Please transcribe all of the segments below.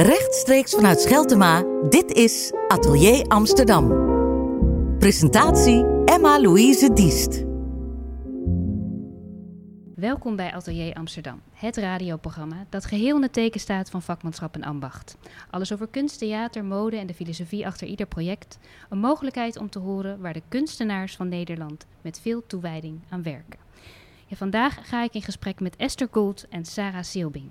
Rechtstreeks vanuit Scheltema, dit is Atelier Amsterdam. Presentatie Emma Louise Diest. Welkom bij Atelier Amsterdam, het radioprogramma dat geheel in het teken staat van vakmanschap en ambacht. Alles over kunst, theater, mode en de filosofie achter ieder project. Een mogelijkheid om te horen waar de kunstenaars van Nederland met veel toewijding aan werken. Ja, vandaag ga ik in gesprek met Esther Gould en Sarah Silbing.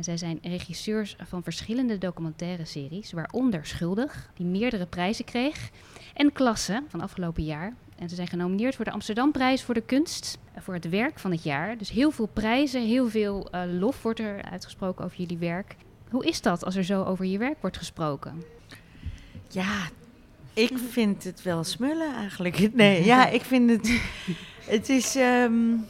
En zij zijn regisseurs van verschillende documentaire series, waaronder Schuldig, die meerdere prijzen kreeg, en Klasse van afgelopen jaar. En ze zijn genomineerd voor de Amsterdamprijs voor de kunst, voor het werk van het jaar. Dus heel veel prijzen, heel veel uh, lof wordt er uitgesproken over jullie werk. Hoe is dat als er zo over je werk wordt gesproken? Ja, ik vind het wel smullen eigenlijk. Nee, ja, ik vind het. Het is. Um,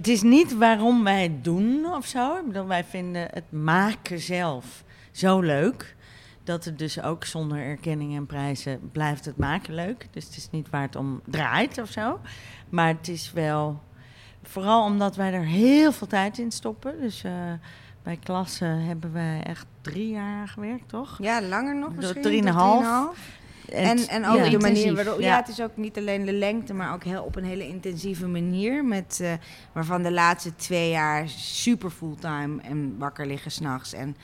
het is niet waarom wij het doen of zo. Ik bedoel, wij vinden het maken zelf zo leuk. Dat het dus ook zonder erkenning en prijzen blijft het maken leuk. Dus het is niet waar het om draait of zo. Maar het is wel. Vooral omdat wij er heel veel tijd in stoppen. Dus uh, bij klassen hebben wij echt drie jaar gewerkt, toch? Ja, langer nog misschien. Drieënhalf. En, en ook ja, de manier waarop. Ja. het is ook niet alleen de lengte, maar ook heel, op een hele intensieve manier. Met, uh, waarvan de laatste twee jaar super fulltime en wakker liggen s'nachts. En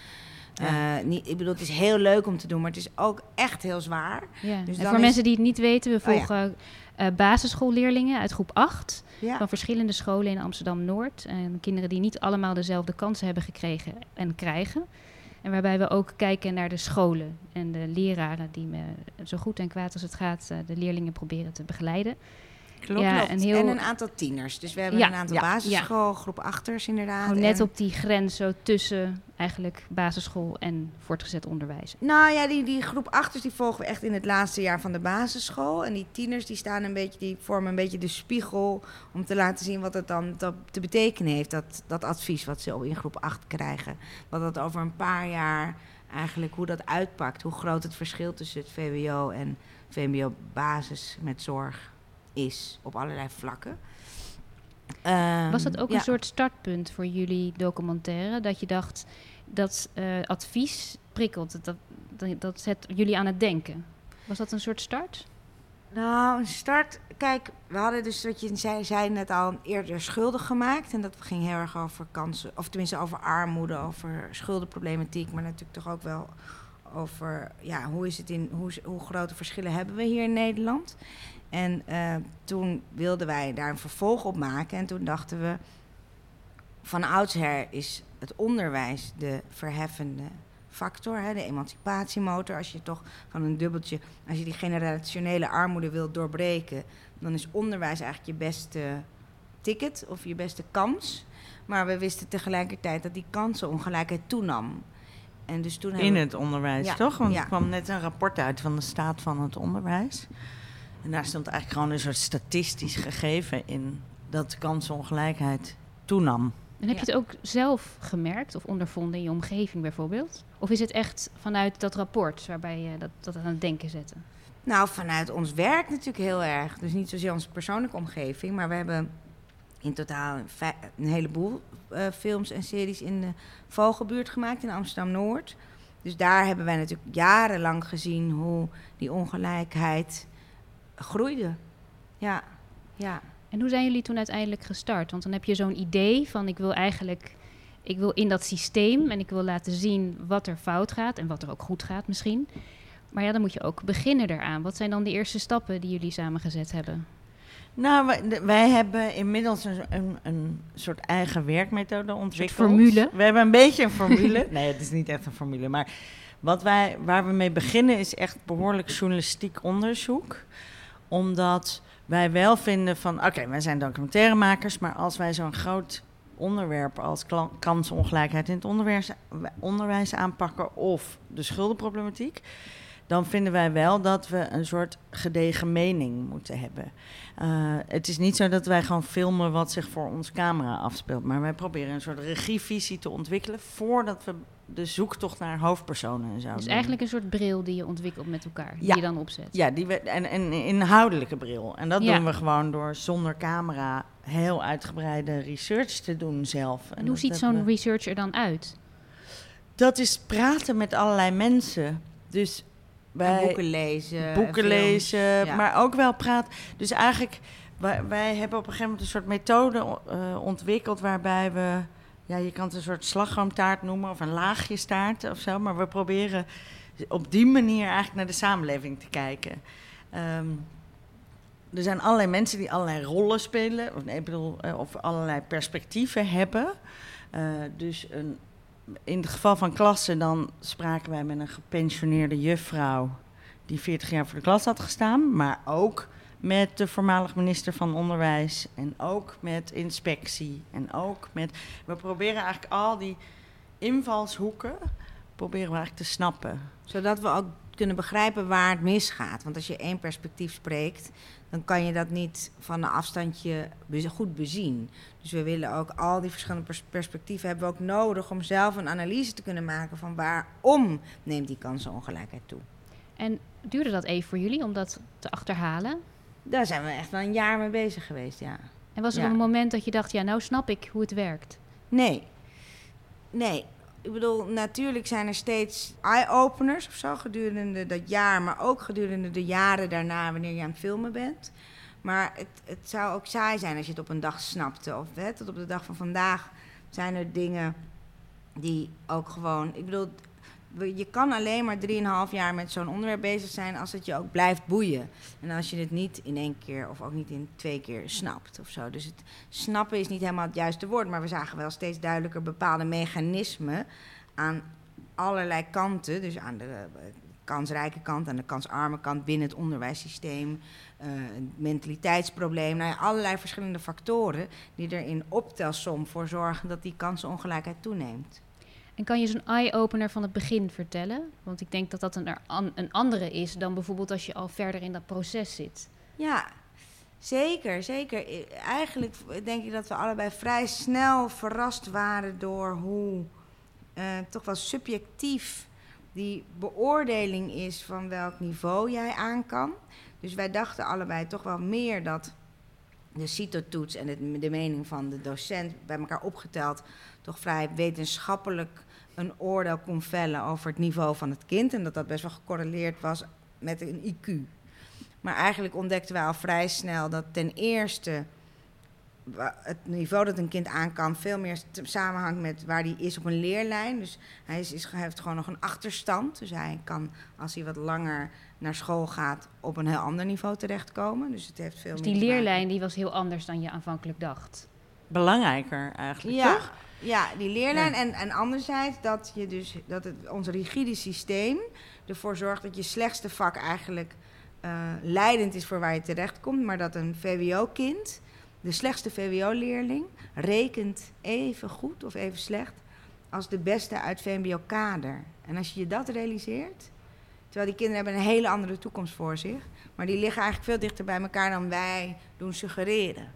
uh, niet, ik bedoel, het is heel leuk om te doen, maar het is ook echt heel zwaar. Ja. Dus en voor mensen die het niet weten, we oh volgen uh, basisschoolleerlingen uit groep 8 van verschillende scholen in Amsterdam Noord. En kinderen die niet allemaal dezelfde kansen hebben gekregen en krijgen. En waarbij we ook kijken naar de scholen en de leraren die me zo goed en kwaad als het gaat uh, de leerlingen proberen te begeleiden. Klopt, ja, En een aantal tieners. Dus we hebben een aantal ja, basisschool, groep achters inderdaad. Gewoon net op die grens zo tussen eigenlijk basisschool en voortgezet onderwijs. Nou ja, die, die groep achters die volgen we echt in het laatste jaar van de basisschool. En die tieners die staan een beetje, die vormen een beetje de spiegel om te laten zien wat het dan te betekenen heeft. Dat, dat advies wat ze in groep 8 krijgen. Wat dat over een paar jaar eigenlijk hoe dat uitpakt. Hoe groot het verschil tussen het VWO en VMBO basis met zorg is op allerlei vlakken. Um, Was dat ook een soort startpunt voor jullie documentaire? Dat je dacht, dat uh, advies prikkelt, dat, dat, dat zet jullie aan het denken. Was dat een soort start? Nou, een start. Kijk, we hadden dus, wat je zei, zei net al, eerder schuldig gemaakt. En dat ging heel erg over kansen, of tenminste over armoede, over schuldenproblematiek, maar natuurlijk toch ook wel over ja, hoe, is het in, hoe, hoe grote verschillen hebben we hier in Nederland. En uh, toen wilden wij daar een vervolg op maken. En toen dachten we, van oudsher is het onderwijs de verheffende factor, hè, de emancipatiemotor. Als je toch van een dubbeltje, als je die generationele armoede wilt doorbreken, dan is onderwijs eigenlijk je beste ticket of je beste kans. Maar we wisten tegelijkertijd dat die kansenongelijkheid toenam. En dus toen In het onderwijs, toch? Want er kwam net een rapport uit van de staat van het onderwijs. En daar stond eigenlijk gewoon een soort statistisch gegeven in dat de kansenongelijkheid toenam. En heb je het ook zelf gemerkt of ondervonden in je omgeving bijvoorbeeld? Of is het echt vanuit dat rapport waarbij je dat, dat aan het denken zetten? Nou, vanuit ons werk natuurlijk heel erg. Dus niet zozeer onze persoonlijke omgeving, maar we hebben in totaal een, heleboel uh, films en series in de Vogelbuurt gemaakt in Amsterdam-Noord. Dus daar hebben wij natuurlijk jarenlang gezien hoe die ongelijkheid groeide. Ja, ja. En hoe zijn jullie toen uiteindelijk gestart? Want dan heb je zo'n idee van ik wil eigenlijk, ik wil in dat systeem en ik wil laten zien wat er fout gaat en wat er ook goed gaat misschien. Maar ja, dan moet je ook beginnen eraan. Wat zijn dan de eerste stappen die jullie samen gezet hebben? Nou, wij, wij hebben inmiddels een, een, een, soort eigen werkmethode ontwikkeld. Een formule? We hebben een beetje een formule. nee, het is niet echt een formule. Maar wat wij, waar we mee beginnen is echt behoorlijk journalistiek onderzoek. Omdat wij wel vinden van, oké, wij zijn documentairemakers, maar als wij zo'n groot onderwerp als kansongelijkheid in het onderwijs, aanpakken of de schuldenproblematiek, dan vinden wij wel dat we een soort gedegen mening moeten hebben. Uh, het is niet zo dat wij gewoon filmen wat zich voor onze camera afspeelt, maar wij proberen een soort regievisie te ontwikkelen voordat we de zoektocht naar hoofdpersonen en zo. Dus eigenlijk een soort bril die je ontwikkelt met elkaar, die je dan opzet. Ja, die we, en een inhoudelijke bril. En dat doen we gewoon door zonder camera heel uitgebreide research te doen zelf. En, hoe ziet zo'n research er dan uit? Dat is praten met allerlei mensen. Dus wij boeken lezen. boeken lezen, Ja. maar ook wel praten. Dus eigenlijk, wij, wij hebben op een gegeven moment een soort methode eh, ontwikkeld waarbij we, ja, je kan het een soort slagroomtaart noemen of een laagje of zo, maar we proberen op die manier eigenlijk naar de samenleving te kijken. Ehm, er zijn allerlei mensen die allerlei rollen spelen, of, nee, ik bedoel, eh, of allerlei perspectieven hebben. Eh, dus een, in het geval van klassen, dan spraken wij met een gepensioneerde juffrouw die 40 jaar voor de klas had gestaan, maar ook met de voormalig minister van Onderwijs en ook met inspectie en ook met. We proberen eigenlijk al die invalshoeken proberen we eigenlijk te snappen. Zodat we ook kunnen begrijpen waar het misgaat. Want als je één perspectief spreekt, dan kan je dat niet van een afstandje goed bezien. Dus we willen ook al die verschillende pers- perspectieven hebben we ook nodig om zelf een analyse te kunnen maken van waarom neemt die kansenongelijkheid toe. En duurde dat even voor jullie om dat te achterhalen? Daar zijn we echt wel een jaar mee bezig geweest, ja. En was er Ja. een moment dat je dacht, ja, nou snap ik hoe het werkt? Nee. Nee. Ik bedoel, natuurlijk zijn er steeds eye-openers of zo gedurende dat jaar, maar ook gedurende de jaren daarna wanneer je aan het filmen bent. Maar het, het zou ook saai zijn als je het op een dag snapte. Of hè, tot op de dag van vandaag zijn er dingen die ook gewoon. Ik bedoel, je kan alleen maar 3,5 jaar met zo'n onderwerp bezig zijn als het je ook blijft boeien. En als je het niet in één keer of ook niet in twee keer snapt of zo. Dus het snappen is niet helemaal het juiste woord, maar we zagen wel steeds duidelijker bepaalde mechanismen aan allerlei kanten. Dus aan de eh, kansrijke kant, aan de kansarme kant binnen het onderwijssysteem, een mentaliteitsprobleem, nou allerlei verschillende factoren die er in optelsom voor zorgen dat die kansenongelijkheid toeneemt. En kan je zo'n eye-opener van het begin vertellen? Want ik denk dat dat een, een andere is dan bijvoorbeeld als je al verder in dat proces zit. Ja, zeker, zeker. Eigenlijk denk ik dat we allebei vrij snel verrast waren door hoe eh, toch wel subjectief die beoordeling is van welk niveau jij aan kan. Dus wij dachten allebei toch wel meer dat de CITO-toets en de mening van de docent bij elkaar opgeteld toch vrij wetenschappelijk een oordeel kon vellen over het niveau van het kind. En dat dat best wel gecorreleerd was met een IQ. Maar eigenlijk ontdekten wij al vrij snel dat ten eerste het niveau dat een kind aan kan veel meer samenhangt met waar hij is op een leerlijn. Dus hij, is, is, hij heeft gewoon nog een achterstand. Dus hij kan, als hij wat langer naar school gaat, op een heel ander niveau terechtkomen. Dus het heeft veel Dus meer die leerlijn die was heel anders dan je aanvankelijk dacht. Belangrijker eigenlijk, Ja, toch? Ja die leerlijn. Ja. En, en anderzijds dat, je dus, dat het, ons rigide systeem ervoor zorgt dat je slechtste vak eigenlijk eh, leidend is voor waar je terechtkomt. Maar dat een VWO-kind, de slechtste VWO-leerling, rekent even goed of even slecht als de beste uit VMBO-kader. En als je je dat realiseert, terwijl die kinderen hebben een hele andere toekomst voor zich, maar die liggen eigenlijk veel dichter bij elkaar dan wij doen suggereren.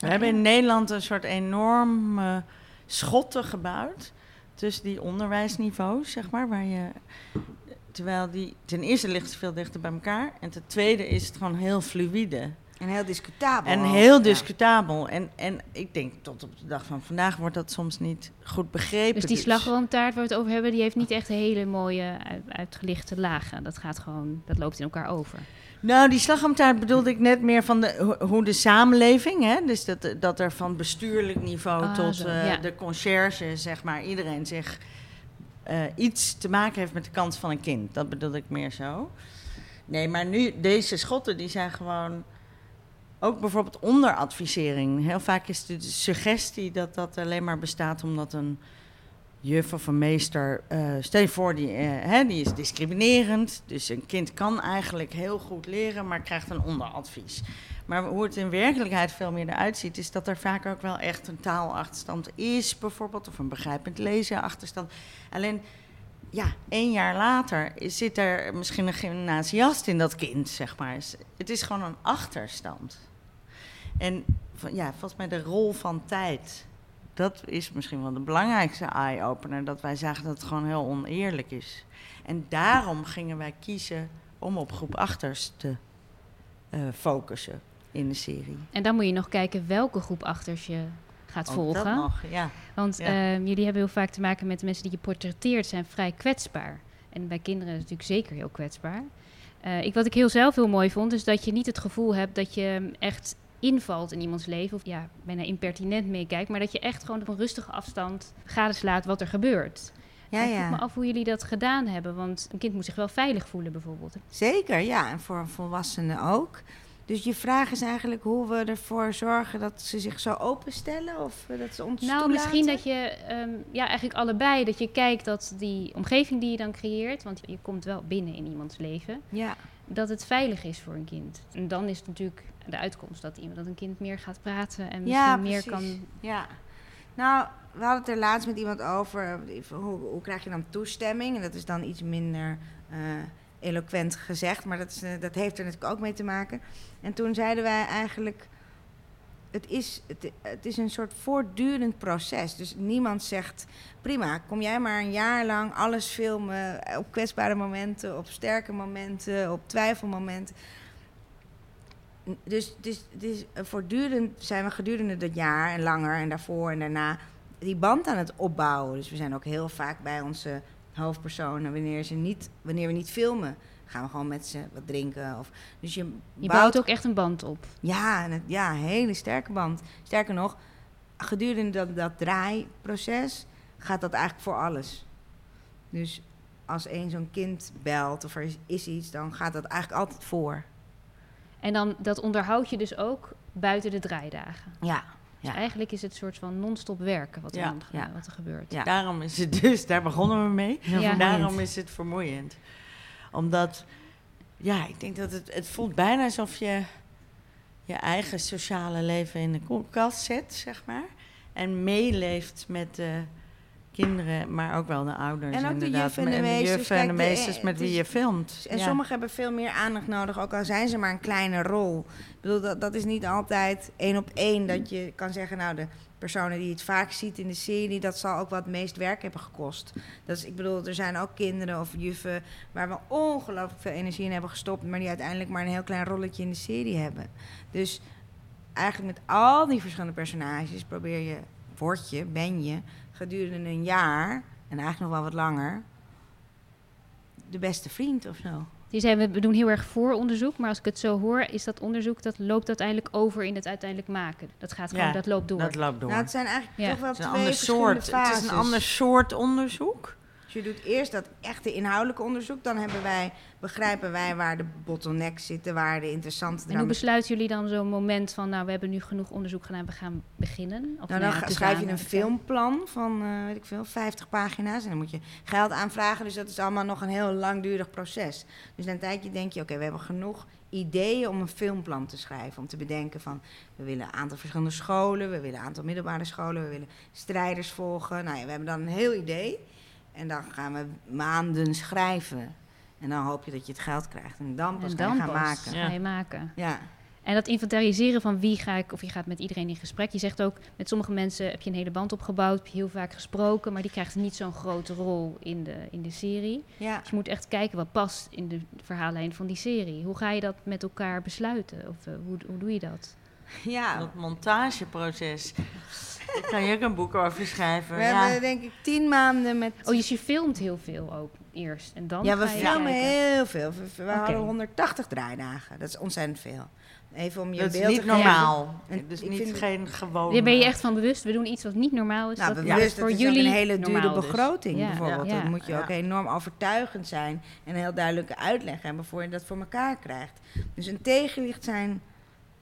We hebben in Nederland een soort enorme schotten gebouwd tussen die onderwijsniveaus, zeg maar, waar je terwijl die ten eerste ligt het veel dichter bij elkaar en ten tweede is het gewoon heel fluïde En heel discutabel. en heel ja. discutabel. En, en ik denk tot op de dag van vandaag wordt dat soms niet goed begrepen. Dus die slagroomtaart waar we het over hebben, die heeft niet echt hele mooie uit- uitgelichte lagen. Dat gaat gewoon, dat loopt in elkaar over. Nou, die slagroomtaart bedoelde ik net meer van de, ho- hoe de samenleving, hè, dus dat, dat er van bestuurlijk niveau Ah, tot zo, eh, ja. de conciërge, zeg maar, iedereen zich eh, iets te maken heeft met de kans van een kind. Dat bedoelde ik meer zo. Nee, maar nu, deze schotten, die zijn gewoon ook bijvoorbeeld onderadvisering. Heel vaak is de suggestie dat dat alleen maar bestaat omdat een juf of een meester, eh, stel je voor, die, eh, hè, die is discriminerend. Dus een kind kan eigenlijk heel goed leren, maar krijgt een onderadvies. Maar hoe het in werkelijkheid veel meer eruit ziet, is dat er vaak ook wel echt een taalachterstand is, bijvoorbeeld, of een begrijpend lezen achterstand. Alleen, ja, één jaar later zit er misschien een gymnasiast in dat kind, zeg maar. Dus Het is gewoon een achterstand. En ja, volgens mij de rol van tijd dat is misschien wel de belangrijkste eye-opener. Dat wij zagen dat het gewoon heel oneerlijk is. En daarom gingen wij kiezen om op groep achters te eh, focussen in de serie. En dan moet je nog kijken welke groep achters je gaat Ook volgen. Dat nog, ja. Want Ja. ehm, jullie hebben heel vaak te maken met de mensen die je portretteert, zijn vrij kwetsbaar. En bij kinderen is het natuurlijk zeker heel kwetsbaar. Eh, ik, wat ik heel zelf heel mooi vond, is dat je niet het gevoel hebt dat je echt invalt in iemands leven. Of ja, bijna impertinent meekijkt. Maar dat je echt gewoon op een rustige afstand gadeslaat wat er gebeurt. Ja, En ik vroeg me ja. af hoe jullie dat gedaan hebben. Want een kind moet zich wel veilig voelen bijvoorbeeld. Zeker, ja. En voor volwassenen ook. Dus je vraag is eigenlijk hoe we ervoor zorgen dat ze zich zo openstellen of dat ze ons Nou, toelaten? misschien dat je, ehm, ja, eigenlijk allebei, dat je kijkt dat die omgeving die je dan creëert, want je komt wel binnen in iemands leven, Ja, dat het veilig is voor een kind. En dan is het natuurlijk de uitkomst dat, iemand, dat een kind meer gaat praten en misschien ja meer kan. Ja. Nou, we hadden het er laatst met iemand over. Hoe, hoe krijg je dan toestemming? En dat is dan iets minder eh, eloquent gezegd, maar dat, is, eh, dat heeft er natuurlijk ook mee te maken. En toen zeiden wij eigenlijk. Het is, het, het is een soort voortdurend proces. Dus niemand zegt: prima, kom jij maar een jaar lang alles filmen. Op kwetsbare momenten, op sterke momenten, op twijfelmomenten. Dus, dus, dus voortdurend zijn we gedurende dat jaar en langer en daarvoor en daarna die band aan het opbouwen. Dus we zijn ook heel vaak bij onze hoofdpersonen wanneer, ze niet, wanneer we niet filmen. Gaan we gewoon met ze wat drinken. Of, dus je, Je bouwt ook echt een band op. Ja, en het- ja, een hele sterke band. Sterker nog, gedurende dat, dat draaiproces gaat dat eigenlijk voor alles. Dus als een zo'n kind belt of er is, is iets, dan gaat dat eigenlijk altijd voor. En dan dat onderhoud je dus ook buiten de draaidagen. Ja, Dus Ja. eigenlijk is het een soort van non-stop werken wat er, Ja, wat er gebeurt. Ja. Daarom is het dus, daar begonnen we mee. Ja. Daarom is het vermoeiend. Omdat, ja, ik denk dat het, het voelt bijna alsof je je eigen sociale leven in de koelkast zet, zeg maar. En meeleeft met de kinderen, maar ook wel de ouders. En ook de inderdaad. juffen en de En meesters. juffen en de de- meesters eh, met wie is- je filmt. En Ja. sommigen hebben veel meer aandacht nodig, ook al zijn ze maar een kleine rol. Ik bedoel, dat, dat is niet altijd één op één dat je kan zeggen, nou, de personen die je het vaak ziet in de serie, dat zal ook wat het meest werk hebben gekost. Dat is, ik bedoel, er zijn ook kinderen of juffen waar we ongelooflijk veel energie in hebben gestopt, maar die uiteindelijk maar een heel klein rolletje in de serie hebben. Dus eigenlijk met al die verschillende personages probeer je, word je, ben je, gedurende een jaar, en eigenlijk nog wel wat langer, de beste vriend of zo. Die zei, we doen heel erg vooronderzoek, maar als ik het zo hoor, is dat onderzoek, dat loopt uiteindelijk over in het uiteindelijk maken. Dat gaat gewoon, Ja, dat loopt door. Dat loopt door. Nou, het zijn eigenlijk Ja. toch wel twee soort. Het is een ander soort onderzoek. Dus je doet eerst dat echte inhoudelijke onderzoek. Dan hebben wij, begrijpen wij waar de bottlenecks zitten, waar de interessante en hoe besluiten jullie dan zo'n moment van, nou, we hebben nu genoeg onderzoek gedaan, we gaan beginnen? Of Nou, dan schrijf je een filmplan van, eh, weet ik veel, 50 pagina's. En dan moet je geld aanvragen. Dus dat is allemaal nog een heel langdurig proces. Dus na een tijdje denk je, oké, we hebben genoeg ideeën om een filmplan te schrijven. Om te bedenken van, we willen een aantal verschillende scholen. We willen een aantal middelbare scholen. We willen strijders volgen. Nou ja, we hebben dan een heel idee. En dan gaan we maanden schrijven. En dan hoop je dat je het geld krijgt. En dan pas En kan je dan gaan pas maken. ga je maken. Ja. En dat inventariseren van wie ga ik, of je gaat met iedereen in gesprek. Je zegt ook, met sommige mensen heb je een hele band opgebouwd, heb je heel vaak gesproken, maar die krijgt niet zo'n grote rol in de, in de serie. ja. Dus je moet echt kijken wat past in de verhaallijn van die serie. Hoe ga je dat met elkaar besluiten? Of eh, hoe, hoe doe je dat? ja. Dat montageproces. Daar kan je ook een boek over schrijven. We ja. hebben denk ik tien maanden met... Oh, dus je filmt heel veel ook eerst. En dan ja, we je filmen heel veel. We, hadden 180 draaidagen. Dat is ontzettend veel. Even om je dat is beeld niet te geven. normaal. En Dus ik niet vind- geen gewone... Daar ben je echt van bewust. We doen iets wat niet normaal is. Nou, dat we is bewust, voor dat is ook jullie een hele dure dus. begroting Ja, bijvoorbeeld. ja. Dan moet je ook enorm overtuigend zijn en een heel duidelijke uitleg hebben voor je dat voor elkaar krijgt. Dus een tegenlicht zijn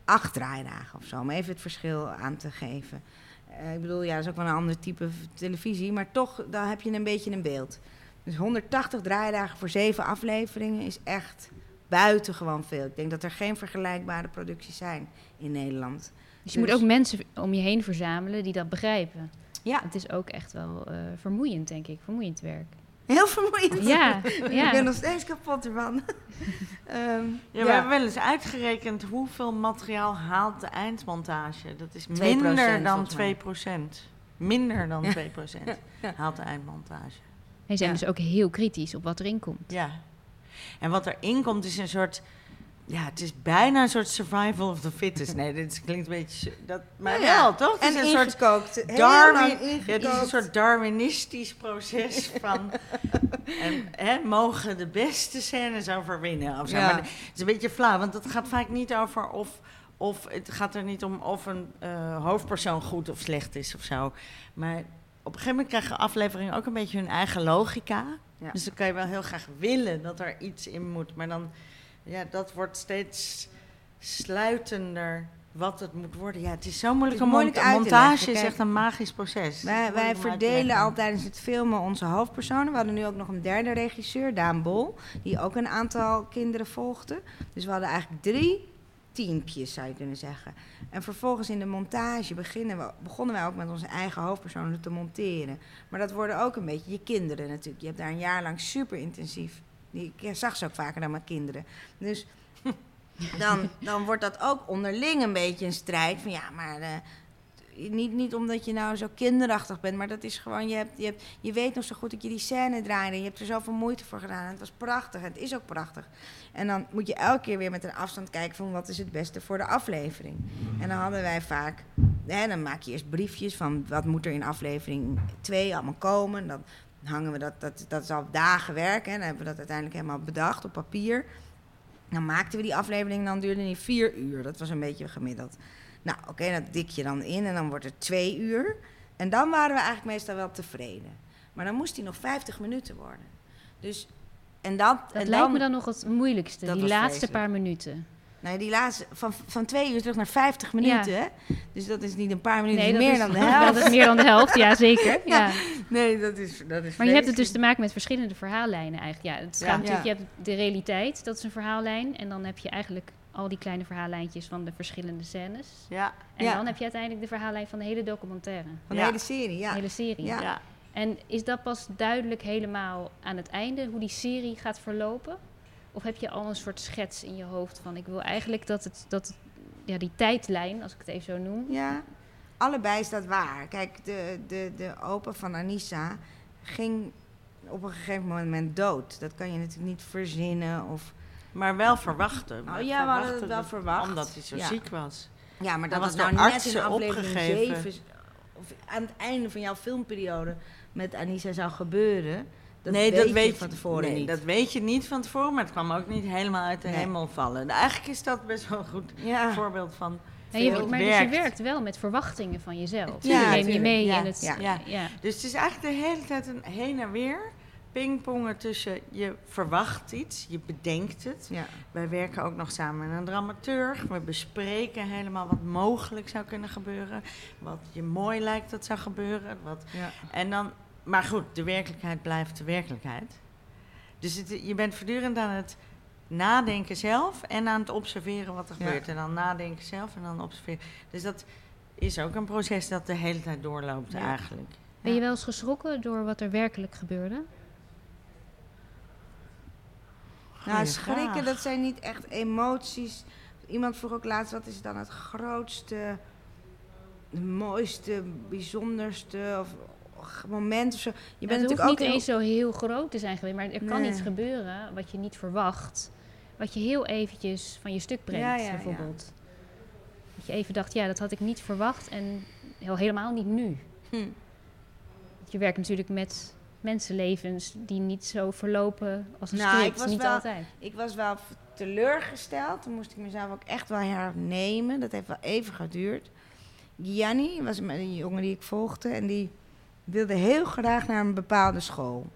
acht draaidagen of zo, om even het verschil aan te geven. Eh, ik bedoel, ja, dat is ook wel een ander type televisie, maar toch, dan heb je een beetje een beeld. Dus 180 draaidagen voor zeven afleveringen is echt buitengewoon veel. Ik denk dat er geen vergelijkbare producties zijn in Nederland. Dus je moet Dus- ook mensen om je heen verzamelen die dat begrijpen. Ja, Het is ook echt wel eh, vermoeiend, denk ik. Vermoeiend werk. Heel vermoeiend. Ja, Ik ben ja. nog steeds kapot ervan. Ehm, Ja, we hebben wel eens uitgerekend hoeveel materiaal haalt de eindmontage. Dat is 2% minder dan volgens mij. 2%. Minder dan 2% Ja. haalt de eindmontage. En je zijn Ja. dus ook heel kritisch op wat erin komt. Ja. En wat erin komt is een soort Ja, het is bijna een soort survival of the fittest. Nee, dit klinkt een beetje... Dat, maar ja, wel, toch? Het En is een soort ingekookt. Heel Darwin, lang ja, het is ingekookt. een soort Darwinistisch proces van... en, hè, mogen de beste scènes overwinnen of zo. Ja. Maar het is een beetje flauw, want het gaat vaak niet over of... Of het gaat er niet om of een eh, hoofdpersoon goed of slecht is of zo. Maar op een gegeven moment krijgen afleveringen ook een beetje hun eigen logica. Dus dan kan je wel heel graag willen dat er iets in moet. Maar dan, ja, dat wordt steeds sluitender wat het moet worden. Ja, het is zo moeilijk. Is moeilijk mont- uit te montage is echt een magisch proces. Wij, Moeilijk verdelen al tijdens het filmen onze hoofdpersonen. We hadden nu ook nog een derde regisseur, Daan Bol, die ook een aantal kinderen volgde. Dus we hadden eigenlijk drie teampjes, zou je kunnen zeggen. En vervolgens in de montage beginnen we, begonnen wij ook met onze eigen hoofdpersonen te monteren. Maar dat worden ook een beetje je kinderen natuurlijk. Je hebt daar een jaar lang super intensief. Ik zag ze ook vaker dan mijn kinderen. Dus dan, dan wordt dat ook onderling een beetje een strijd. Van ja, maar eh, niet, niet omdat je nou zo kinderachtig bent, maar dat is gewoon, je, hebt, je, hebt, je weet nog zo goed dat je die scène draaide. Je hebt er zoveel moeite voor gedaan. En het was prachtig. En het is ook prachtig. En dan moet je elke keer weer met een afstand kijken van wat is het beste voor de aflevering. En dan hadden wij vaak, hè, dan maak je eerst briefjes van wat moet er in aflevering 2 allemaal komen. Dan hangen we dat, dat, dat is al dagen werken. En dan hebben we dat uiteindelijk helemaal bedacht op papier. Dan maakten we die aflevering, dan duurde die vier uur. Dat was een beetje gemiddeld. Nou, oké, dat dik je dan in en dan wordt het twee uur. En dan waren we eigenlijk meestal wel tevreden. Maar dan moest die nog 50 minuten worden. Dus, en dat, Dat en lijkt me dan nog het moeilijkste, die laatste vreselijk. paar minuten. Nou, die laatste, van, van twee uur terug naar 50 minuten? Dus dat is niet een paar minuten, Nee, is meer dan de helft. Dat is meer dan de helft, ja zeker. Ja. Nee, dat is, dat is Maar je hebt het dus te maken met verschillende verhaallijnen eigenlijk. Ja, het Ja. gaat natuurlijk, je hebt de realiteit, dat is een verhaallijn. En dan heb je eigenlijk al die kleine verhaallijntjes van de verschillende scènes. Ja, En Ja. dan heb je uiteindelijk de verhaallijn van de hele documentaire. Van de Ja. hele serie, De ja. hele serie. Ja. En is dat pas duidelijk helemaal aan het einde, hoe die serie gaat verlopen? Of heb je al een soort schets in je hoofd van, ik wil eigenlijk dat het, dat ja, die tijdlijn, als ik het even zo noem, Ja, allebei is dat waar. Kijk, de, de, de opa van Anissa ging op een gegeven moment dood. Dat kan je natuurlijk niet verzinnen of... Maar wel verwachten. Oh ja, we hadden het wel verwacht. Omdat hij zo Ja. ziek was. Ja, maar dat was nou net in aflevering opgegeven. 7... of aan het einde van jouw filmperiode met Anissa zou gebeuren... Dat nee, weet dat weet je van tevoren nee, niet. Dat weet je niet van tevoren, maar het kwam ook niet helemaal uit de Nee. hemel vallen. Eigenlijk is dat best wel een goed ja. voorbeeld van. Ja, je, maar dus je werkt. wel met verwachtingen van jezelf. Ja, die neem je mee Ja, in het... ja. Ja. Ja. Dus het is eigenlijk de hele tijd een heen en weer pingpongen tussen je verwacht iets, je bedenkt het. Ja. Wij werken ook nog samen met een dramaturg. We bespreken helemaal wat mogelijk zou kunnen gebeuren. Wat je mooi lijkt dat zou gebeuren. Wat Ja. En dan, maar goed, de werkelijkheid blijft de werkelijkheid. Dus het, je bent voortdurend aan het nadenken zelf en aan het observeren wat er Ja. gebeurt. En dan nadenken zelf en dan observeren. Dus dat is ook een proces dat de hele tijd doorloopt Ja. eigenlijk. Ben je wel eens geschrokken door wat er werkelijk gebeurde? Nou, schrikken, dat zijn niet echt emoties. Iemand vroeg ook laatst, wat is dan het grootste, mooiste, bijzonderste of moment of zo. Je bent het natuurlijk hoeft ook niet heel- eens zo heel groot te zijn geweest, maar er kan Nee. iets gebeuren wat je niet verwacht. Wat je heel eventjes van je stuk brengt, Ja, ja, ja. bijvoorbeeld. Dat je even dacht, ja, dat had ik niet verwacht en heel, helemaal niet nu. Hm. Je werkt natuurlijk met mensenlevens die niet zo verlopen als een Nou, ik script. was Niet wel- altijd. Ik was wel teleurgesteld. Toen moest ik mezelf ook echt wel hernemen. Dat heeft wel even geduurd. Gianni was een jongen die ik volgde. En die wilde heel graag naar een bepaalde school.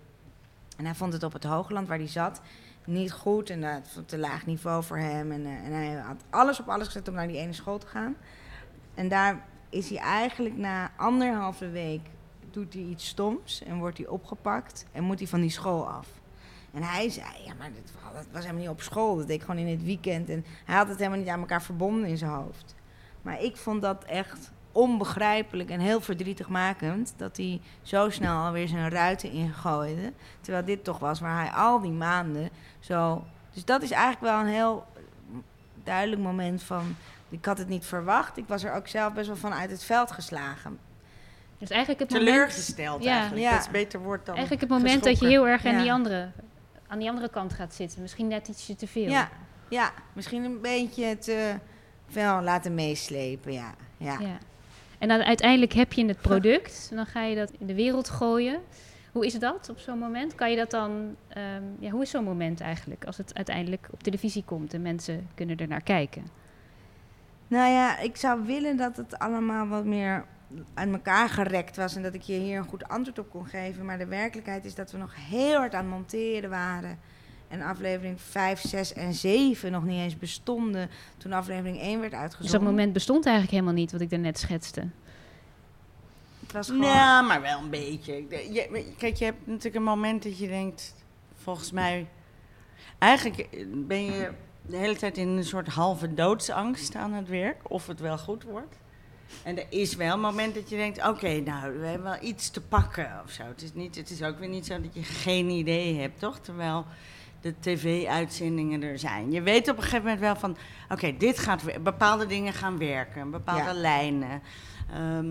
En hij vond het op het Hoogland waar hij zat niet goed. En dat vond te laag niveau voor hem. En, eh, en hij had alles op alles gezet om naar die ene school te gaan. En daar is hij eigenlijk na anderhalve week... doet hij iets stoms en wordt hij opgepakt. En moet hij van die school af. En hij zei, ja, maar dat was helemaal niet op school. Dat deed ik gewoon in het weekend. En hij had het helemaal niet aan elkaar verbonden in zijn hoofd. Maar ik vond dat echt onbegrijpelijk en heel verdrietigmakend... dat hij zo snel alweer zijn ruiten ingooide. Terwijl dit toch was waar hij al die maanden zo... Dus dat is eigenlijk wel een heel duidelijk moment van... Ik had het niet verwacht. Ik was er ook zelf best wel van uit het veld geslagen. Dus eigenlijk het moment, Teleurgesteld Ja. eigenlijk. Ja. Dat is een beter woord dan eigenlijk het moment dat je heel erg aan, Ja. die andere, aan die andere kant gaat zitten. Misschien net ietsje te veel. Ja, Ja, misschien een beetje te veel laten meeslepen, ja. ja. Ja. En dan uiteindelijk heb je het product. En dan ga je dat in de wereld gooien. Hoe is dat op zo'n moment? Kan je dat dan... ehm, ja, hoe is zo'n moment eigenlijk? Als het uiteindelijk op televisie komt en mensen kunnen er naar kijken. Nou ja, ik zou willen dat het allemaal wat meer aan elkaar gerekt was en dat ik je hier een goed antwoord op kon geven. Maar de werkelijkheid is dat we nog heel hard aan het monteren waren. En aflevering 5, 6 en 7 nog niet eens bestonden toen aflevering 1 werd Dus uitgezonden. dat moment bestond eigenlijk helemaal niet, wat ik daarnet schetste. Het was gewoon... Nou, maar wel een beetje. Je- kijk, je hebt natuurlijk een moment dat je denkt, volgens mij... Eigenlijk ben je de hele tijd in een soort halve doodsangst aan het werk, of het wel goed wordt. En er is wel een moment dat je denkt, oké, nou, we hebben wel iets te pakken of zo. Het is, niet, het is ook weer niet zo dat je geen idee hebt, toch? Terwijl de tv-uitzendingen er zijn. Je weet op een gegeven moment wel van, oké, dit gaat bepaalde dingen gaan werken, bepaalde Ja. lijnen. Ehm,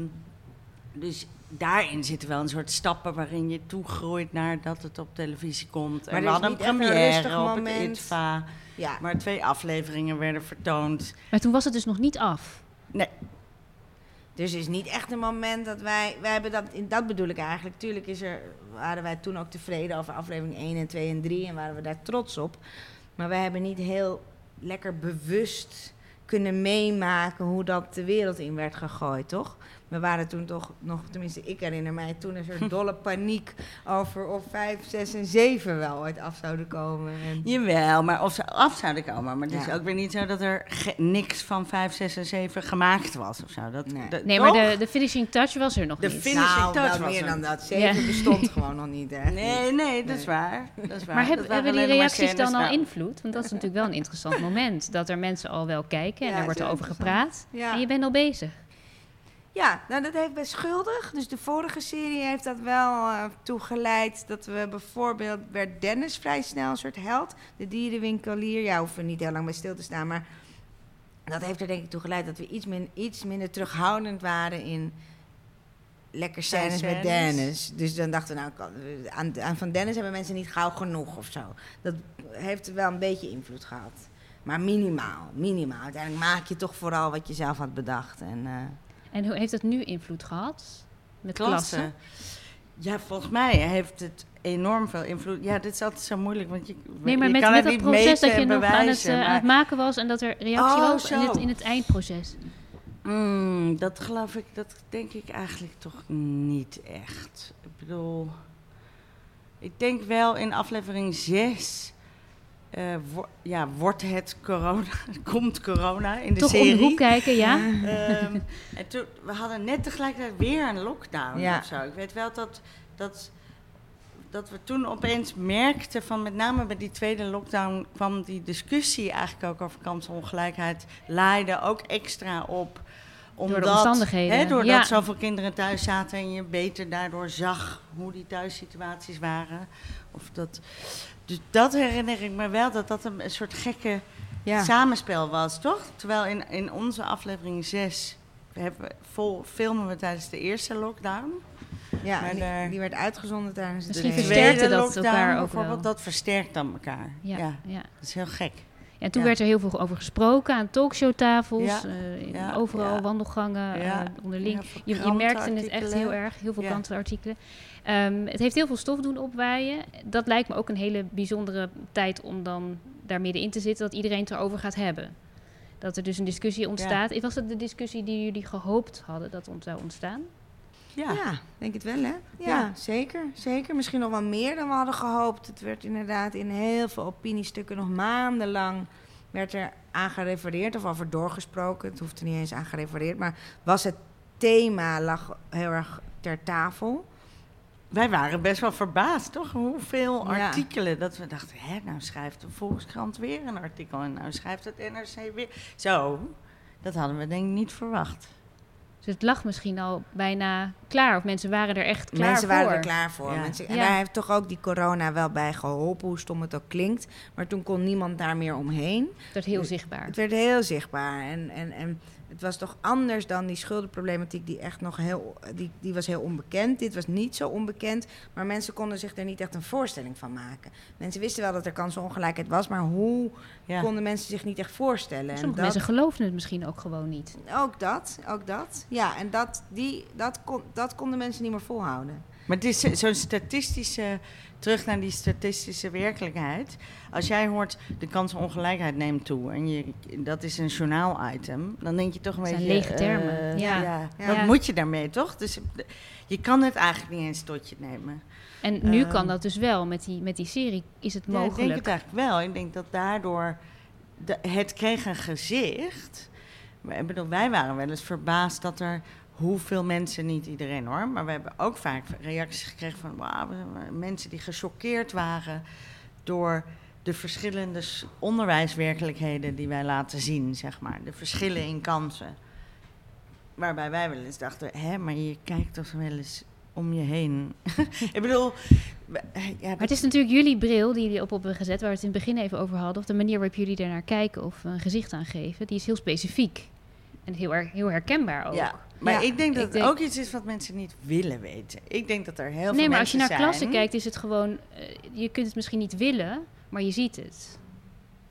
dus daarin zitten wel een soort stappen waarin je toegroeit naar dat het op televisie komt. Maar en er we is hadden een niet echt een première rustig op moment. het ITVA, Ja. maar twee afleveringen werden vertoond. Maar toen was het dus nog niet af. Nee, Dus het is niet echt een moment dat wij... wij hebben dat, dat bedoel ik eigenlijk. Tuurlijk is er, waren wij toen ook tevreden over aflevering 1 en 2 en 3 en waren we daar trots op. Maar wij hebben niet heel lekker bewust kunnen meemaken hoe dat de wereld in werd gegooid, toch? We waren toen toch nog, tenminste ik herinner mij, toen een soort dolle paniek over of 5, 6 en 7 wel ooit af zouden komen. En, jawel, maar of ze af zouden komen. Maar het is ook weer niet zo dat er niks van 5, 6 en 7 gemaakt was of zo. Dat, Nee. dat- Nee, maar de, de finishing touch was er nog De niet. fin- finishing nou, touch wel was meer er. dan dat. 7 Ja. bestond gewoon nog niet, hè? Nee, nee, dat is waar. Dat is waar. Maar heb- hebben die reacties dan al nou. invloed? Want dat is natuurlijk wel een interessant moment. Dat er mensen al wel kijken en Ja, er wordt over gepraat. Ja. En je bent al bezig. Ja, nou dat heeft bij Schuldig. Dus de vorige serie heeft dat wel eh toegeleid dat we bijvoorbeeld werd Dennis vrij snel een soort held. De dierenwinkelier. Ja, hoeven we niet heel lang bij stil te staan, maar dat heeft er denk ik toe geleid dat we iets, min, iets minder terughoudend waren in lekker scènes met. Dennis. Dus dan dachten we, nou, aan van Dennis hebben mensen niet gauw genoeg of zo. Dat heeft wel een beetje invloed gehad. Maar minimaal, minimaal. Uiteindelijk maak je toch vooral wat je zelf had bedacht. En, eh, En hoe heeft dat nu invloed gehad? Met Klasse. klassen? Ja, volgens mij heeft het enorm veel invloed. Ja, dit is altijd zo moeilijk, want je, Nee, maar je met, kan met het dat niet proces dat je nog aan het, eh, aan het maken was en dat er reactie Oh, was in het, in het eindproces. Mm, dat geloof ik, dat denk ik eigenlijk toch niet echt. Ik bedoel, ik denk wel in aflevering 6. Ja, wordt het corona, komt corona in de Toch om serie. de hoek kijken, ja? Ehm, en toen, we hadden net tegelijkertijd weer een lockdown Ja. of zo. Ik weet wel dat, dat, dat we toen opeens merkten van met name bij die tweede lockdown kwam die discussie eigenlijk ook over kansongelijkheid laaide ook extra op. Omdat, de omstandigheden, Hè, doordat ja. zoveel kinderen thuis zaten en je beter daardoor zag hoe die thuissituaties waren. Of dat, dus dat herinner ik me wel, dat dat een, een soort gekke ja. samenspel was, toch? Terwijl in, in onze aflevering 6 hebben, vol, filmen we tijdens de eerste lockdown. Ja, die, werd uitgezonden tijdens de Misschien versterkte dat lockdown elkaar ook bijvoorbeeld, wel. dat versterkt dan elkaar. Ja. Ja, ja. dat is heel gek. En toen Ja. werd er heel veel over gesproken aan talkshowtafels, Ja. eh, in- Ja, overal ja. wandelgangen, Ja. eh, onderling. Je, je merkte het echt heel erg, heel veel Ja. krantenartikelen. Ehm, het heeft heel veel stof doen opwaaien. Dat lijkt me ook een hele bijzondere tijd om dan daar middenin te zitten, dat iedereen het erover gaat hebben. Dat er dus een discussie ontstaat. Was het de discussie die jullie gehoopt hadden dat zou ontstaan? Ja. Ja, denk het wel, hè? Ja, Ja. zeker. Zeker. Misschien nog wel meer dan we hadden gehoopt. Het werd inderdaad in heel veel opiniestukken nog maandenlang werd er aan gerefereerd of over doorgesproken. Het hoeft er niet eens aan gerefereerd, maar was het thema lag heel erg ter tafel. Wij waren best wel verbaasd, toch? Hoeveel Ja. artikelen. Dat we dachten, hè, nou schrijft de Volkskrant weer een artikel. En nou schrijft het NRC weer. Zo, dat hadden we denk ik niet verwacht. Dus het lag misschien al bijna klaar. Of mensen waren er echt klaar Mensen voor. waren er klaar voor. Ja. Mensen, en Ja. daar heeft toch ook die corona wel bij geholpen, hoe stom het ook klinkt. Maar toen kon niemand daar meer omheen. Het werd heel zichtbaar. Het werd heel zichtbaar. En, en, en Het was toch anders dan die schuldenproblematiek die echt nog heel... Die, die was heel onbekend. Dit was niet zo onbekend. Maar mensen konden zich er niet echt een voorstelling van maken. Mensen wisten wel dat er kansenongelijkheid was. Maar hoe Ja. konden mensen zich niet echt voorstellen? En Sommige dat- mensen geloofden het misschien ook gewoon niet. Ook dat, ook dat. Ja, en dat, die, dat, kon, dat konden mensen niet meer volhouden. Maar het is zo- zo'n statistische, terug naar die statistische werkelijkheid. Als jij hoort de kansenongelijkheid neemt toe en je, dat is een journaal-item, dan denk je toch een zijn beetje. lege termen. eh, Ja. ja. Ja. Wat Ja. moet je daarmee, toch? Dus je kan het eigenlijk niet eens tot je nemen. En nu Ehm. kan dat dus wel. Met die, met die serie is het Ja, ik denk mogelijk. het eigenlijk wel. Ik denk dat daardoor de, het kreeg een gezicht. Maar Ik bedoel, wij waren wel eens verbaasd dat er hoeveel mensen, niet iedereen hoor, maar we hebben ook vaak reacties gekregen van mensen die gechoqueerd waren door de verschillende onderwijswerkelijkheden die wij laten zien, zeg maar. De verschillen in kansen. Waarbij wij wel eens dachten, hè, maar je kijkt toch wel eens om je heen. ik bedoel, we- ja, Maar het is natuurlijk jullie bril die jullie op hebben gezet, waar we het in het begin even over hadden. Of de manier waarop jullie ernaar kijken of een gezicht aan geven. Die is heel specifiek. En heel, er, heel herkenbaar ook. Ja, maar Ja, ik denk dat ik het ook iets is wat mensen niet willen weten. Ik denk dat er heel veel nee, maar als je naar klassen kijkt, is het gewoon. eh, je kunt het misschien niet willen, maar je ziet het.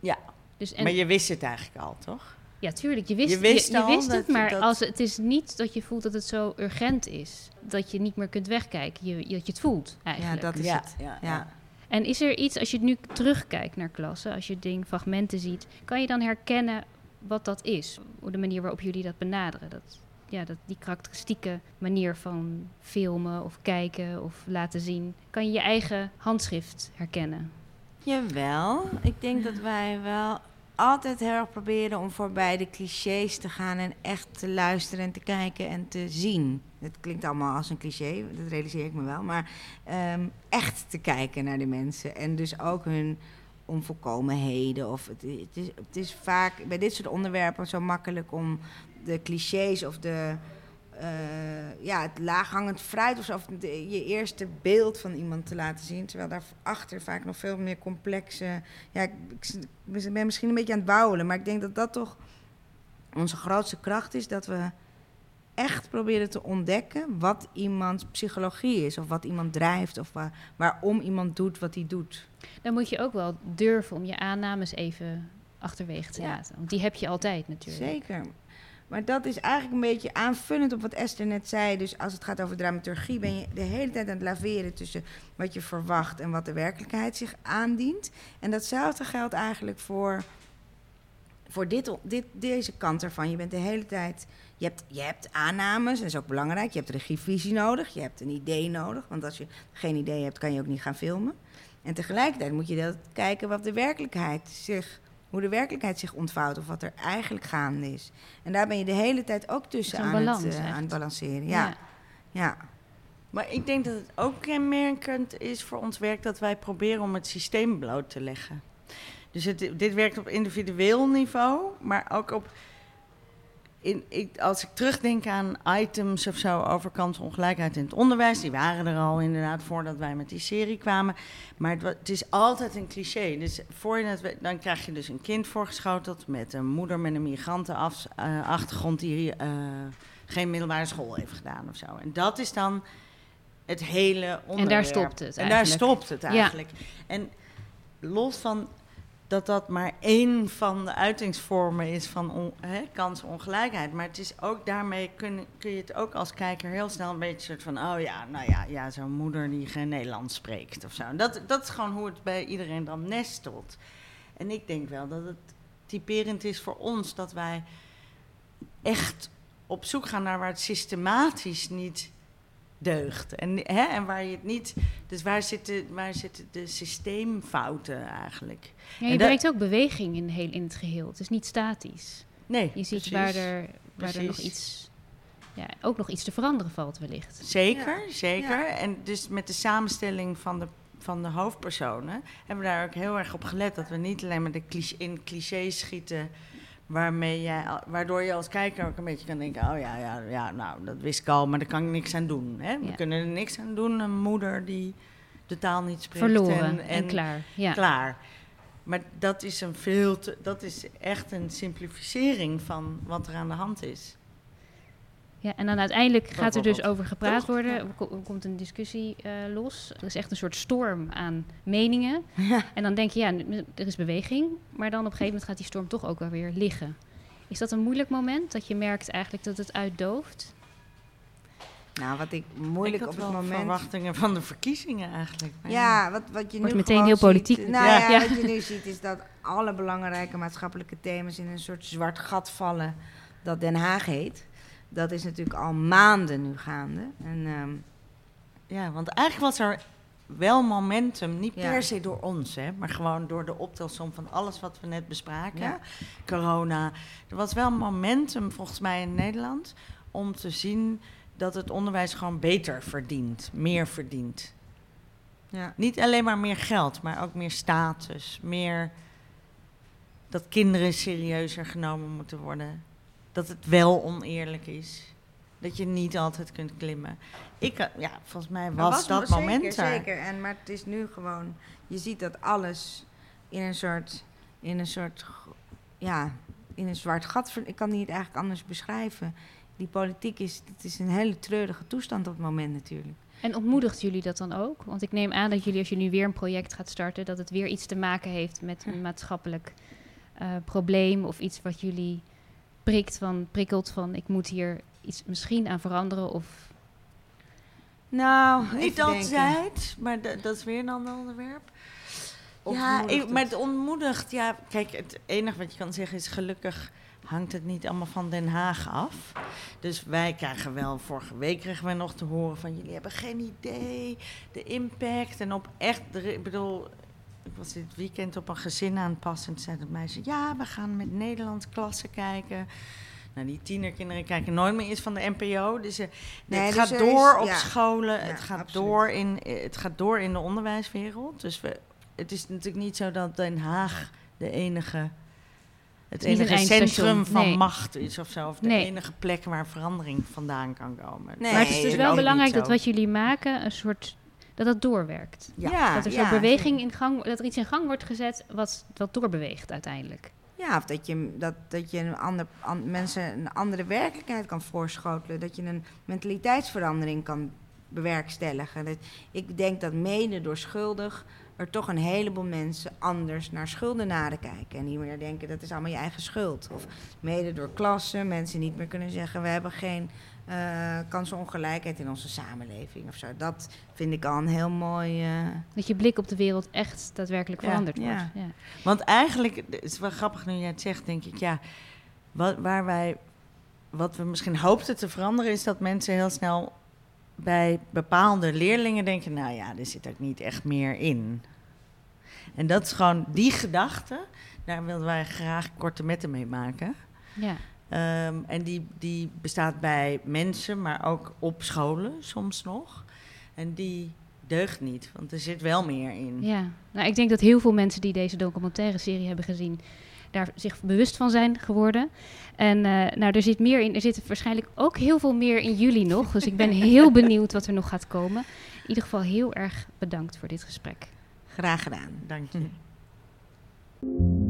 Ja, Dus, en, maar je wist het eigenlijk al, toch? ja, tuurlijk, je wist, je wist je, wist dat- het, maar dat- als, het is niet dat je voelt dat het zo urgent is. Dat je niet meer kunt wegkijken. Je, dat je het voelt eigenlijk. dat is ja, het. Ja, Ja. En is er iets, als je nu terugkijkt naar klassen, als je ding, fragmenten ziet, kan je dan herkennen wat dat is? De manier waarop jullie dat benaderen. Dat, ja, dat, die karakteristieke manier van filmen of kijken of laten zien. Kan je je eigen handschrift herkennen? Jawel, ik denk dat wij wel altijd heel erg proberen om voorbij de clichés te gaan en echt te luisteren en te kijken en te zien. Het klinkt allemaal als een cliché, dat realiseer ik me wel, maar ehm, echt te kijken naar de mensen en dus ook hun onvolkomenheden. Of het, het, is, het is vaak bij dit soort onderwerpen zo makkelijk om de clichés of de eh, ja, het laaghangend fruit of zo, of de- je eerste beeld van iemand te laten zien. Terwijl daarachter vaak nog veel meer complexe. Ja, ik, ik ben misschien een beetje aan het bouwen, maar ik denk dat dat toch onze grootste kracht is. Dat we echt proberen te ontdekken wat iemands psychologie is, of wat iemand drijft, of waar, waarom iemand doet wat hij doet. Dan moet je ook wel durven om je aannames even achterwege te Ja. laten. Want die heb je altijd natuurlijk. Zeker. Maar dat is eigenlijk een beetje aanvullend op wat Esther net zei. Dus als het gaat over dramaturgie, ben je de hele tijd aan het laveren tussen wat je verwacht en wat de werkelijkheid zich aandient. En datzelfde geldt eigenlijk voor, voor dit, dit, deze kant ervan. Je bent de hele tijd. Je hebt, je hebt aannames, dat is ook belangrijk. Je hebt regievisie nodig, je hebt een idee nodig. Want als je geen idee hebt, kan je ook niet gaan filmen. En tegelijkertijd moet je dat kijken wat de werkelijkheid zich hoe de werkelijkheid zich ontvouwt of wat er eigenlijk gaande is. En daar ben je de hele tijd ook tussen aan, balans het, eh, aan het balanceren. Ja, ja. Maar ik denk dat het ook kenmerkend is voor ons werk dat wij proberen om het systeem bloot te leggen. Dus het, dit werkt op individueel niveau, maar ook op. In, ik, als ik terugdenk aan items of zo over kansongelijkheid in het onderwijs, die waren er al inderdaad voordat wij met die serie kwamen. Maar het, is altijd een cliché. Dus voor je het, dan krijg je dus een kind voorgeschoteld met een moeder met een migrantenachtergrond die eh, geen middelbare school heeft gedaan of zo. En dat is dan het hele onderwerp. stopt het En daar eigenlijk. stopt het eigenlijk. En los van dat dat maar één van de uitingsvormen is van on, hè. Maar het is ook daarmee kun, kun je het ook als kijker heel snel een beetje soort van... oh ja, nou ja, ja zo'n moeder die geen Nederlands spreekt of zo. Dat, dat is gewoon hoe het bij iedereen dan nestelt. En ik denk wel dat het typerend is voor ons dat wij echt op zoek gaan naar waar het systematisch niet deugt. En, hè, en waar je het niet. Dus waar zitten, waar zitten de systeemfouten eigenlijk? Ja, je dat- brengt ook beweging in, heel, in het geheel. Het is niet statisch. Nee, Je ziet precies. waar er, waar er nog iets, ja, ook nog iets te veranderen valt wellicht. Zeker, zeker. Ja. En dus met de samenstelling van de, van de hoofdpersonen hebben we daar ook heel erg op gelet dat we niet alleen maar de cliché, in clichés schieten. Waarmee jij, waardoor je als kijker ook een beetje kan denken: oh ja, ja, ja, nou, dat wist ik al, maar daar kan ik niks aan doen. Hè? We Ja. kunnen er niks aan doen. Een moeder die de taal niet spreekt. Verloren en, en, en klaar. Ja. klaar. Maar dat is een veel te, dat is echt een simplificering van wat er aan de hand is. Ja, en dan uiteindelijk gaat er dus over gepraat Toch? worden. Er ko- komt een discussie eh, los. Er is echt een soort storm aan meningen. Ja. En dan denk je, ja, er is beweging. Maar dan op een gegeven moment gaat die storm toch ook wel weer liggen. Is dat een moeilijk moment? Dat je merkt eigenlijk dat het uitdooft? Nou, wat ik ik moeilijk had op het moment... verwachtingen van de verkiezingen eigenlijk. Maar Ja, wat, wat je Wordt nu meteen heel ziet- politiek Nou ja, Ja. wat je nu ziet is dat alle belangrijke maatschappelijke thema's in een soort zwart gat vallen dat Den Haag heet. Dat is natuurlijk al maanden nu gaande. En ehm, Ja, want eigenlijk was er wel momentum, niet Ja. per se door ons, hè, maar gewoon door de optelsom van alles wat we net bespraken. Ja. Corona. Er was wel momentum volgens mij in Nederland om te zien dat het onderwijs gewoon beter verdient, meer verdient. ja. Niet alleen maar meer geld, maar ook meer status, meer dat kinderen serieuzer genomen moeten worden. Dat het wel oneerlijk is. Dat je niet altijd kunt klimmen. Ik, eh, ja, volgens mij was, dat zeker, moment er. Zeker, en, maar het is nu gewoon... Je ziet dat alles in een soort... In een soort... Ja, in een zwart gat... Ik kan het niet eigenlijk anders beschrijven. Die politiek is... Het is een hele treurige toestand op het moment natuurlijk. En ontmoedigt jullie dat dan ook? Want ik neem aan dat jullie, als je nu weer een project gaat starten, dat het weer iets te maken heeft met een maatschappelijk eh, probleem of iets wat jullie prikt van, prikkelt van ik moet hier iets misschien aan veranderen of Nou, Niet altijd, maar da- dat is weer een ander onderwerp. Ja, ik, maar het? ontmoedigt. Ja, kijk, het enige wat je kan zeggen is gelukkig hangt het niet allemaal van Den Haag af. Dus wij krijgen wel, vorige week kregen we nog te horen van jullie hebben geen idee, de impact en op echt, ik bedoel, ik was dit weekend op een gezin aan het passen en toen zei dat meisje, ja, we gaan met Nederlands klassen kijken. Nou, die tienerkinderen kijken nooit meer iets van de NPO. Dus eh, Nee, het dus gaat er door is- op ja. scholen, Ja, het, gaat absoluut. door in, eh, het gaat door in de onderwijswereld. Dus we, het is natuurlijk niet zo dat Den Haag de enige, het enige centrum van nee. macht is of zo. Of de Nee. enige plek waar verandering vandaan kan komen. Nee, maar het is dus wel belangrijk dat wat jullie maken een soort dat dat doorwerkt. Ja. dat er zo'n beweging in gang, dat er iets in gang wordt gezet wat, wat doorbeweegt uiteindelijk. Ja, of dat je, dat, dat je een ander, an- mensen een andere werkelijkheid kan voorschotelen. Dat je een mentaliteitsverandering kan bewerkstelligen. Dat, ik denk dat mede door schuldig er toch een heleboel mensen anders naar schuldenaren kijken. En niet meer denken dat is allemaal je eigen schuld. Of mede door klassen mensen niet meer kunnen zeggen we hebben geen eh kansenongelijkheid in onze samenleving of zo. Dat vind ik al een heel mooi... eh, Dat je blik op de wereld echt daadwerkelijk Ja, veranderd ja. wordt. Ja. Want eigenlijk, het is wel grappig nu jij het zegt, denk ik, ja, wat, waar wij, wat we misschien hoopten te veranderen, is dat mensen heel snel bij bepaalde leerlingen denken, nou ja, er zit ook niet echt meer in. En dat is gewoon die gedachte, daar wilden wij graag korte metten mee maken. Ja. Ehm, en die, die bestaat bij mensen, maar ook op scholen soms nog. En die deugt niet, want er zit wel meer in. Ja, nou, ik denk dat heel veel mensen die deze documentaire serie hebben gezien, daar zich bewust van zijn geworden. En eh, nou, er zit meer in. Er zit waarschijnlijk ook heel veel meer in jullie nog. Dus ik ben heel benieuwd wat er nog gaat komen. In ieder geval heel erg bedankt voor dit gesprek. graag gedaan. Dank je.